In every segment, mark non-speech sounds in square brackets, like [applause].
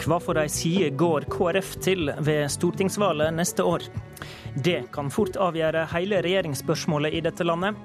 Hva for ei side går KrF til ved stortingsvalget neste år? Det kan fort avgjøre hele regjeringsspørsmålet i dette landet.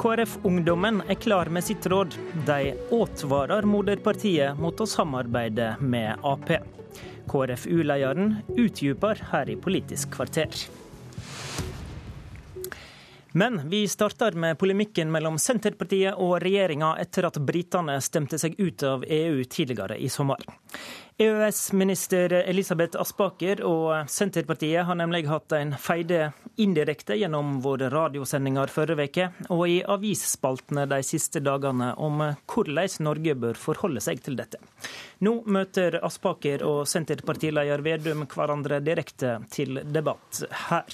KrF-ungdommen er klar med sitt råd. De advarer moderpartiet mot å samarbeide med Ap. KrFU-lederen utdyper her i Politisk kvarter. Men vi starter med polemikken mellom Senterpartiet og regjeringa etter at britene stemte seg ut av EU tidligere i sommer. EØS-minister Elisabeth Aspaker og Senterpartiet har nemlig hatt en feide indirekte gjennom våre radiosendinger forrige uke og i avisspaltene de siste dagene om hvordan Norge bør forholde seg til dette. Nå møter Aspaker og Senterpartileder Vedum hverandre direkte til debatt her.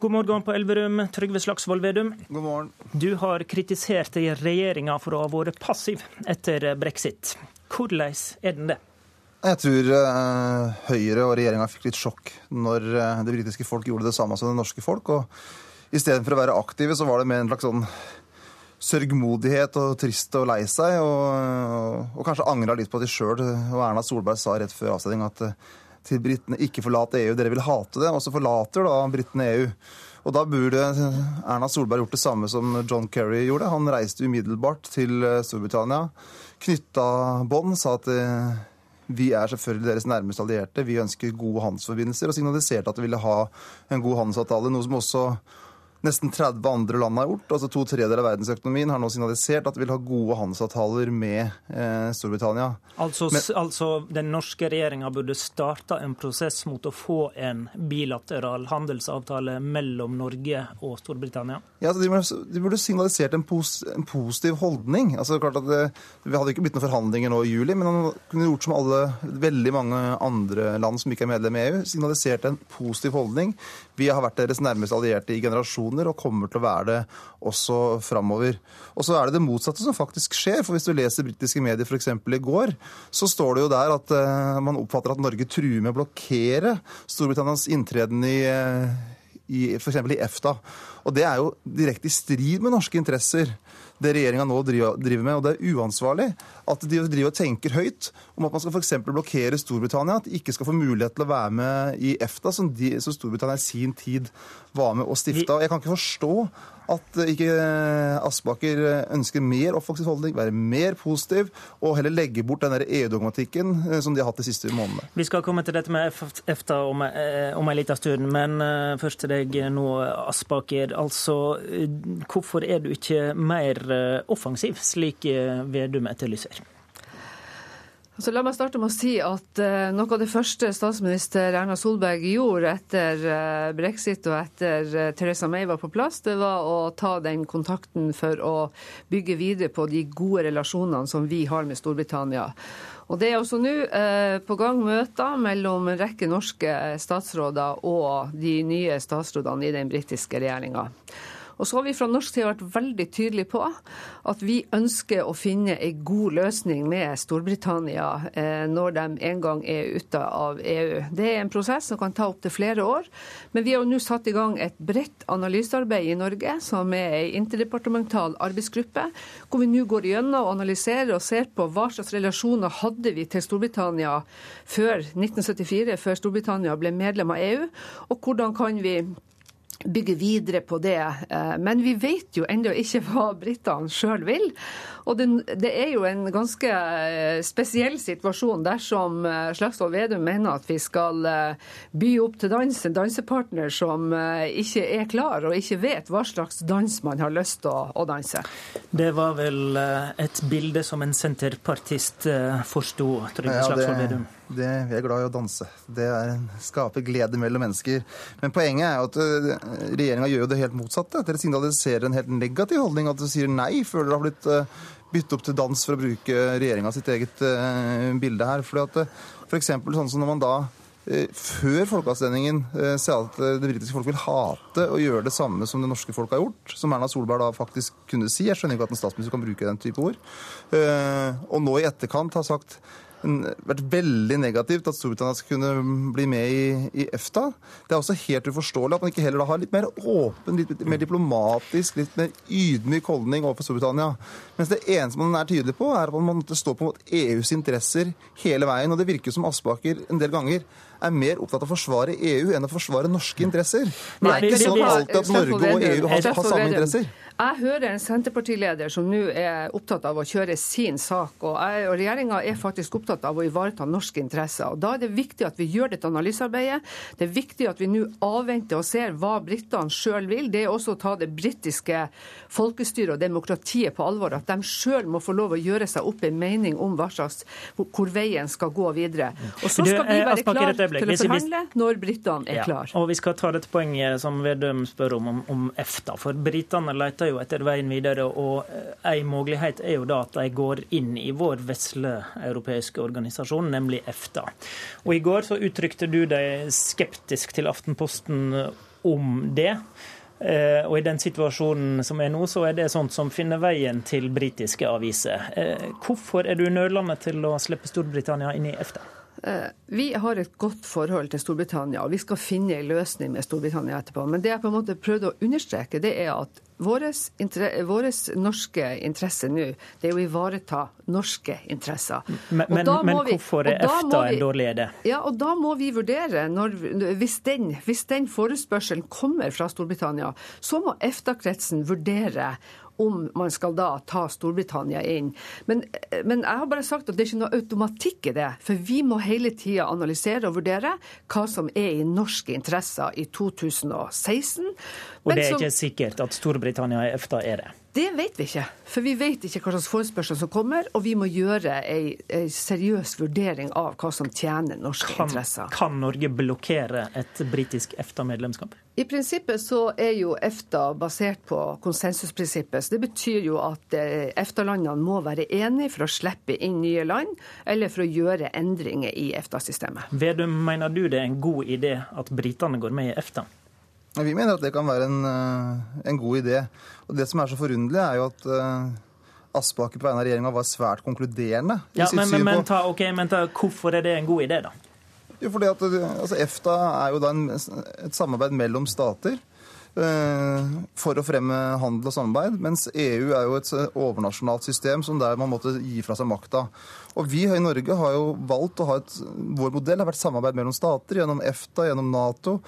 God morgen på Elverum, Trygve Slagsvold Vedum. God morgen. Du har kritisert regjeringa for å ha vært passiv etter brexit. Hvordan er den det? Jeg tror uh, Høyre og regjeringa fikk litt sjokk når uh, det britiske folk gjorde det samme som det norske folk. og Istedenfor å være aktive, så var det mer en slags sånn sørgmodighet og trist og lei seg. Og, og, og kanskje angra litt på at de sjøl. Og Erna Solberg sa rett før avstemninga at uh, til britene ikke forlate EU. Dere vil hate det. Og så forlater da britene EU. Og da burde Erna Solberg gjort det samme som John Kerry gjorde. Han reiste umiddelbart til eh, Storbritannia, knytta bånd, sa at eh, vi er selvfølgelig deres nærmeste allierte. Vi ønsker gode handelsforbindelser, og signaliserte at de ville ha en god handelsavtale. Noe som også nesten 30 andre land har gjort. altså To tredjedeler av verdensøkonomien har nå signalisert at de vil ha gode handelsavtaler med eh, Storbritannia. Altså, Men, altså den norske regjeringa burde starta en prosess mot å få en bilateral handelsavtale mellom Norge og Storbritannia? Ja, altså, de, burde, de, burde, signalisert en, pos, en, positiv holdning. Altså, klart at det, Vi hadde ikke blitt noen forhandlinger nå i juli, men han kunne gjort som alle, veldig mange andre land som ikke er medlem i EU, signalisert en positiv holdning. Vi har vært deres nærmeste allierte i generasjoner og kommer til å være det også framover. Og så er det det motsatte som faktisk skjer. for Hvis du leser britiske medier f.eks. i går, så står det jo der at uh, man oppfatter at Norge truer med å blokkere Storbritannias inntreden i, uh, i f.eks. i EFTA. Og det er jo direkte i strid med norske interesser det regjeringa nå driver med. Og det er uansvarlig at de driver og tenker høyt om at man skal f.eks. blokkere Storbritannia, at de ikke skal få mulighet til å være med i EFTA, som, de, som Storbritannia i sin tid var med og stifta. Jeg kan ikke forstå at ikke Aspaker ønsker mer offensiv holdning, være mer positiv, og heller legge bort den EU-dogmatikken eh, som de har hatt de siste månedene. Vi skal komme til dette med EFTA om, eh, om en liten stund, men eh, først til deg nå, Aspaker. Altså, hvorfor er du ikke mer offensiv, slik Vedum etterlyser? Altså, la meg starte med å si at uh, noe av det første statsminister Erna Solberg gjorde etter uh, brexit og etter uh, Theresa May var på plass, det var å ta den kontakten for å bygge videre på de gode relasjonene som vi har med Storbritannia. Og Det er også nå på gang møter mellom en rekke norske statsråder og de nye statsrådene i den britiske regjeringa. Og så har vi fra norsk side vært veldig tydelige på at vi ønsker å finne en god løsning med Storbritannia eh, når de en gang er ute av EU. Det er en prosess som kan ta opptil flere år, men vi har jo nå satt i gang et bredt analysearbeid i Norge, som er en interdepartemental arbeidsgruppe, hvor vi nå går gjennom og analyserer og ser på hva slags relasjoner hadde vi til Storbritannia før 1974, før Storbritannia ble medlem av EU, og hvordan kan vi bygge videre på det. Eh, men vi vet jo ennå ikke hva britene sjøl vil. Og det, det, er jo en ganske eh, spesiell situasjon dersom eh, Slagsvold Vedum mener at vi skal by opp til dans en dansepartner som ikke er klar og ikke vet hva slags dans man har lyst til å, å danse. Det var vel et bilde som en senterpartist forsto, Trygve Slagsvold Vedum? Det, vi er glad i å danse. Det er, skaper glede mellom mennesker. Men poenget er jo at uh, regjeringa gjør jo det helt motsatte. Dere signaliserer en helt negativ holdning. At dere sier nei før dere har blitt uh, byttet opp til dans for å bruke regjeringa sitt eget uh, bilde her. Fordi at uh, eksempel, sånn som når man da før folkeavstemningen sa at det britiske folk vil hate å gjøre det samme som det norske folk har gjort, som Erna Solberg da faktisk kunne si. Jeg skjønner ikke at en statsminister kan bruke den type ord. Og nå i etterkant har sagt vært veldig negativt at Storbritannia skal kunne bli med i, i, EFTA. Det er også helt uforståelig at man ikke heller da har litt mer åpen, litt mer diplomatisk, litt mer ydmyk holdning overfor Storbritannia. Mens det eneste man er tydelig på, er at man står stå på EUs interesser hele veien. Og det virker som Aspaker en del ganger er mer opptatt av å forsvare EU enn å forsvare norske interesser. Det er ikke sånn alltid at Norge og EU har, har samme interesser. Jeg hører en Senterpartileder som nå er opptatt av å kjøre sin sak. og, jeg, og Regjeringa er faktisk opptatt av å ivareta norske interesser. og Da er det viktig at vi gjør dette analysearbeidet. Det er viktig at vi nå avventer og ser hva britene sjøl vil. Det er også å ta det britiske folkestyret og demokratiet på alvor. At de sjøl må få lov å gjøre seg opp en mening om hva slags, hvor veien skal gå videre. Og så skal vi være klare til å forhandle når britene er klare. Ja, og Vi skal ta dette poenget som Vedum spør om, om, om EFTA. For britene leter jo etter veien videre. og eh, En mulighet er jo da at de går inn i vår vesle europeiske organisasjon, nemlig EFTA. Og I går så uttrykte du deg skeptisk til Aftenposten om det. Eh, og I den situasjonen som er nå, så er det sånt som finner veien til britiske aviser. Eh, hvorfor er du nølende til å slippe Storbritannia inn i EFTA? Eh, vi har et godt forhold til Storbritannia, og vi skal finne en løsning med Storbritannia etterpå. Men det jeg på en måte prøvde å understreke, det er at våre norske interesser nå, det er å ivareta norske interesser. Men, men, men hvorfor er EFTA en dårlig idé? Ja, og da må vi vurdere, når, hvis, den, hvis den forespørselen kommer fra Storbritannia, så må EFTA-kretsen vurdere om man skal da ta Storbritannia inn. Men, men, jeg har bare sagt at det er ikke noe automatikk i det. For vi må hele tida analysere og vurdere hva som er i norske interesser i 2016. Og det er ikke sikkert at Storbritannia og EFTA er det? Det vet vi ikke. For vi vet ikke hva slags forespørsel som kommer, og vi må gjøre en seriøs vurdering av hva som tjener norske kan, interesser. Kan Norge blokkere et britisk EFTA-medlemskap? I prinsippet så er jo EFTA basert på konsensusprinsippet. Så det betyr jo at eh, EFTA-landene må være enige for å slippe inn nye land, eller for å gjøre endringer i EFTA-systemet. Vedum, mener du det er en god idé at britene går med i EFTA? Vi mener at det kan være en, eh, en god idé. Og Det som er så forunderlig, er jo at uh, Aspaker på vegne av regjeringa var svært konkluderende. Ja, men, men, men, ta, okay, men ta, hvorfor er det en god idé, da? Jo, fordi at altså, EFTA er jo da en, et samarbeid mellom stater. Eh, for å fremme handel og samarbeid, mens EU er jo et overnasjonalt system som der man måtte gi fra seg makta. Og Vi i Norge har jo valgt å ha et Vår modell har vært samarbeid mellom stater, gjennom EFTA, gjennom Nato,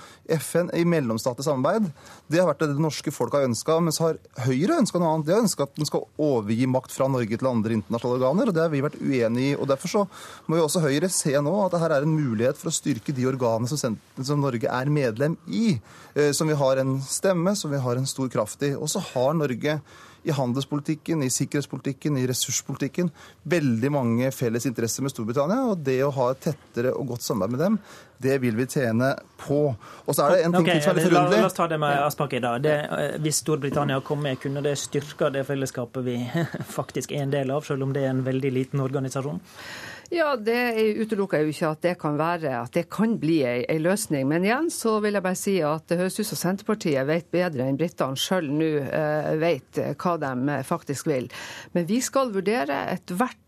FN, i mellomstatlig samarbeid. Det har vært det det norske folk har ønska. Mens har Høyre ønska noe annet. De har ønska at den skal overgi makt fra Norge til andre internasjonale organer, og det har vi vært uenig i. og Derfor så må jo også Høyre se nå at det her er en mulighet for å styrke de organene som, som Norge er medlem i. Eh, som vi har en stemme, som vi har en stor kraft i. Og så har Norge i handelspolitikken, i sikkerhetspolitikken, i ressurspolitikken veldig mange felles interesser med Storbritannia. Og det å ha et tettere og godt samarbeid med dem, det vil vi tjene på. Og så er det en ting okay, som er litt forunderlig. La, oss ta det med Aspaker, da. Det, eh, hvis Storbritannia kom med, kunne det styrka det fellesskapet vi [laughs] faktisk er en del av, selv om det er en veldig liten organisasjon? Ja, det utelukker jeg jo ikke at det kan være, at det kan bli ei løsning. Men igjen så vil jeg bare si at det høres ut som Senterpartiet vet bedre enn britene sjøl nå eh, vet hva de faktisk vil. Men vi skal vurdere ethvert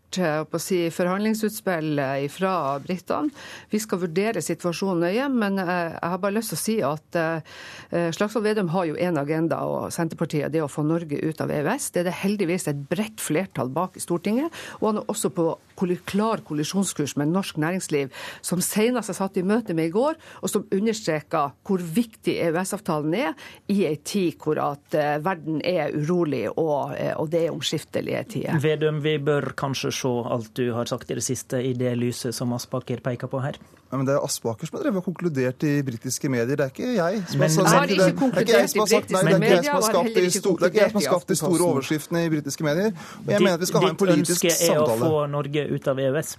på si, forhandlingsutspill eh, fra britene. Vi skal vurdere situasjonen nøye, men eh, jeg har bare lyst til å si at eh, Slagsvold Vedum har jo én agenda, og Senterpartiet det å få Norge ut av EØS. Det er det heldigvis et bredt flertall bak i Stortinget. Og han er også på klar kollisjonskurs med norsk næringsliv, som senest jeg satt i møte med i går, og som understreka hvor viktig EØS-avtalen er i ei tid hvor at verden er urolig og det er omskiftelige tider. Vedum, vi bør kanskje se alt du har sagt i det siste, i det lyset som Aspaker peker på her? Ja, men Det er Aspaker som har drevet og konkludert i britiske medier, det er ikke jeg som har sagt det. Er ikke jeg som har sagt det. Det er ikke jeg som har skapt de store, det er ikke jeg som har skapt de store overskriftene i britiske medier. Og jeg mener at vi skal ha en politisk samtale. Ditt ønske er å få Norge ut av EØS?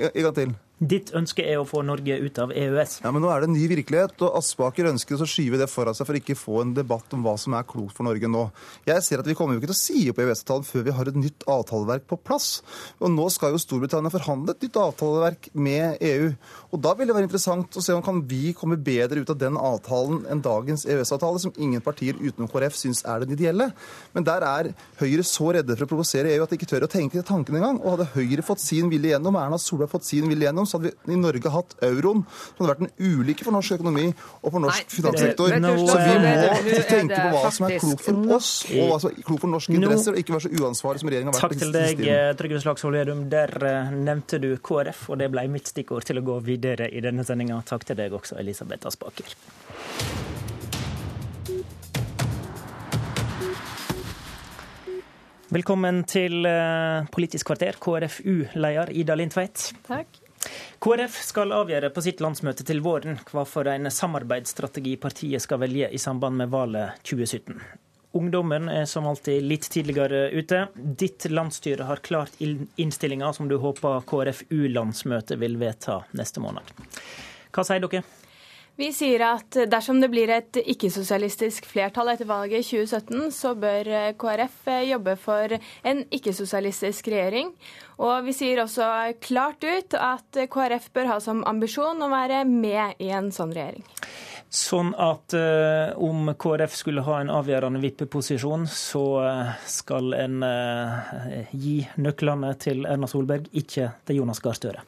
En gang til. Ditt ønske er å få Norge ut av EØS. Ja, men Nå er det en ny virkelighet, og Aspaker ønsker å skyve det foran seg for ikke få en debatt om hva som er klokt for Norge nå. Jeg ser at Vi kommer jo ikke til å si opp EØS-avtalen før vi har et nytt avtaleverk på plass. Og Nå skal jo Storbritannia forhandle et nytt avtaleverk med EU. Og Da vil det være interessant å se om kan vi komme bedre ut av den avtalen enn dagens EØS-avtale, som ingen partier utenom KrF syns er den ideelle. Men der er Høyre så redde for å provosere EU at de ikke tør å tenke tanken engang. Og hadde Høyre fått sin vilje gjennom, Erna Solberg fått sin vilje gjennom, så hadde vi i Norge hatt euroen. som hadde vært en ulykke for norsk økonomi og for norsk Nei, finanssektor. Det, så vi må tenke på hva som er klokt for oss og hva som er klokt for norske interesser, og ikke være så uansvarlig som regjeringa har vært. Takk til deg, Trygve Slagsvold Vedum. Der eh, nevnte du KrF, og det ble mitt stikkord til å gå videre i denne sendinga. Takk til deg også, Elisabeth Aspaker. Velkommen til eh, Politisk kvarter, KrFU-leder Ida Lindtveit. Takk. KrF skal avgjøre på sitt landsmøte til våren hva for en samarbeidsstrategi partiet skal velge i samband med valget 2017. Ungdommen er som alltid litt tidligere ute. Ditt landsstyre har klart innstillinga som du håper KrFU-landsmøtet vil vedta neste måned. Hva sier dere? Vi sier at dersom det blir et ikke-sosialistisk flertall etter valget i 2017, så bør KrF jobbe for en ikke-sosialistisk regjering. Og vi sier også klart ut at KrF bør ha som ambisjon å være med i en sånn regjering. Sånn at uh, om KrF skulle ha en avgjørende vippeposisjon, så uh, skal en uh, gi nøklene til Erna Solberg, ikke til Jonas Gahr Støre.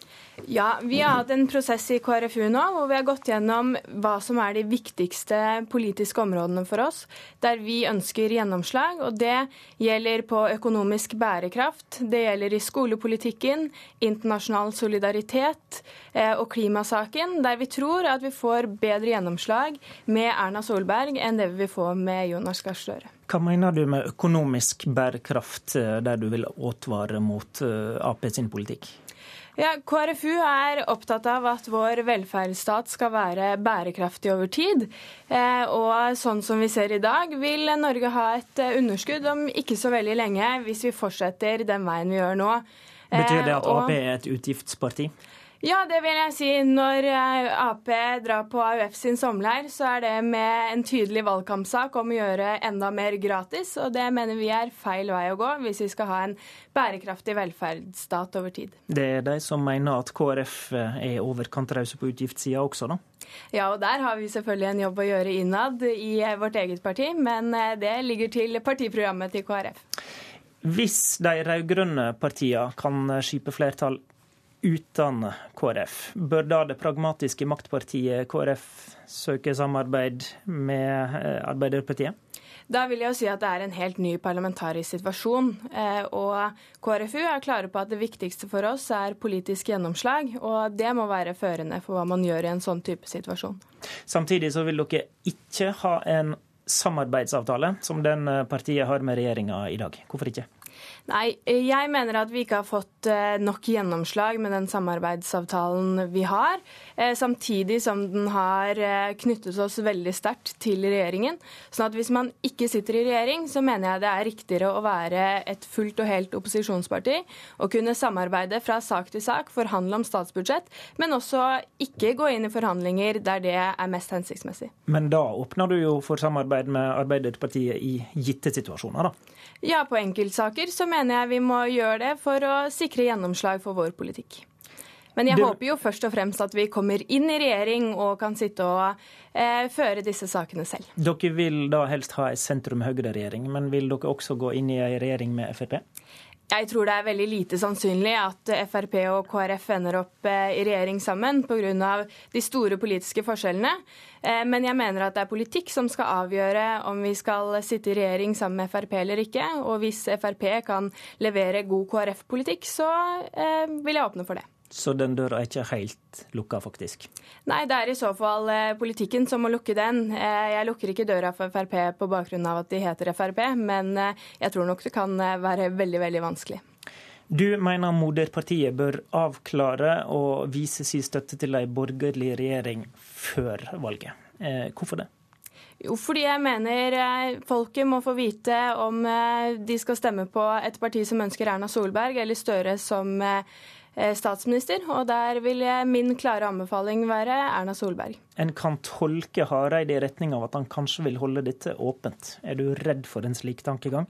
Ja, Vi har hatt en prosess i KrFU nå hvor vi har gått gjennom hva som er de viktigste politiske områdene for oss, der vi ønsker gjennomslag. og Det gjelder på økonomisk bærekraft, det gjelder i skolepolitikken, internasjonal solidaritet eh, og klimasaken, der vi tror at vi får bedre gjennomslag med Erna Solberg enn det vi vil få med Jonas Gahr Støre. Hva mener du med økonomisk bærekraft, eh, der du vil advare mot eh, Ap sin politikk? Ja, KrFU er opptatt av at vår velferdsstat skal være bærekraftig over tid. Eh, og sånn som vi ser i dag, vil Norge ha et eh, underskudd om ikke så veldig lenge, hvis vi fortsetter den veien vi gjør nå. Betyr det at eh, Ap er et utgiftsparti? Ja, det vil jeg si. Når eh, Ap drar på AUF sin sommerleir, så er det med en tydelig valgkampsak om å gjøre enda mer gratis. Og det mener vi er feil vei å gå hvis vi skal ha en bærekraftig velferdsstat over tid. Det er de som mener at KrF er i overkant rause på utgiftssida også, da? Ja, og der har vi selvfølgelig en jobb å gjøre innad i vårt eget parti, men eh, det ligger til partiprogrammet til KrF. Hvis de rød-grønne partiene kan skipe flertall uten KrF. Bør da det pragmatiske maktpartiet KrF søke samarbeid med eh, Arbeiderpartiet? Da vil jeg jo si at det er en helt ny parlamentarisk situasjon. Eh, og KrFU er klare på at det viktigste for oss er politisk gjennomslag. Og det må være førende for hva man gjør i en sånn type situasjon. Samtidig så vil dere ikke ha en samarbeidsavtale som den partiet har med regjeringa i dag. Hvorfor ikke? Nei, jeg mener at vi ikke har fått eh, nok gjennomslag med den samarbeidsavtalen vi har. Eh, samtidig som den har eh, knyttet oss veldig sterkt til regjeringen. Sånn at hvis man ikke sitter i regjering, så mener jeg det er riktigere å være et fullt og helt opposisjonsparti og kunne samarbeide fra sak til sak, forhandle om statsbudsjett, men også ikke gå inn i forhandlinger der det er mest hensiktsmessig. Men da åpner du jo for samarbeid med Arbeiderpartiet i gitte situasjoner, da? Ja, på enkeltsaker så mener jeg vi må gjøre det for å sikre gjennomslag for vår politikk. Men jeg du... håper jo først og fremst at vi kommer inn i regjering og kan sitte og eh, føre disse sakene selv. Dere vil da helst ha ei sentrum-høyre-regjering, men vil dere også gå inn i en regjering med Frp? Jeg tror det er veldig lite sannsynlig at Frp og KrF ender opp eh, i regjering sammen pga. de store politiske forskjellene. Eh, men jeg mener at det er politikk som skal avgjøre om vi skal sitte i regjering sammen med Frp eller ikke. Og hvis Frp kan levere god KrF-politikk, så eh, vil jeg åpne for det. Så den døra er ikke helt lukka, faktisk? Nei, det er i så fall eh, politikken som må lukke den. Eh, jeg lukker ikke døra for Frp på bakgrunn av at de heter Frp, men eh, jeg tror nok det kan være veldig, veldig vanskelig. Du mener moderpartiet bør avklare og vise sin støtte til en borgerlig regjering før valget. Hvorfor det? Jo, fordi jeg mener folket må få vite om de skal stemme på et parti som ønsker Erna Solberg, eller Støre som statsminister. Og der vil min klare anbefaling være Erna Solberg. En kan tolke Hareide i retning av at han kanskje vil holde dette åpent. Er du redd for en slik tankegang?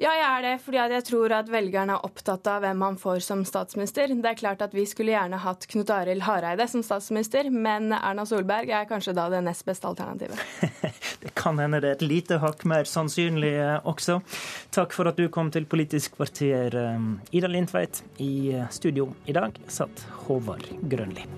Ja, jeg er det, fordi jeg tror at velgerne er opptatt av hvem man får som statsminister. Det er klart at Vi skulle gjerne hatt Knut Arild Hareide som statsminister, men Erna Solberg er kanskje da det nest beste alternativet. [laughs] det kan hende det er et lite hakk mer sannsynlig eh, også. Takk for at du kom til Politisk kvarter, eh, Ida Lindtveit. I studio i dag satt Håvard Grønli.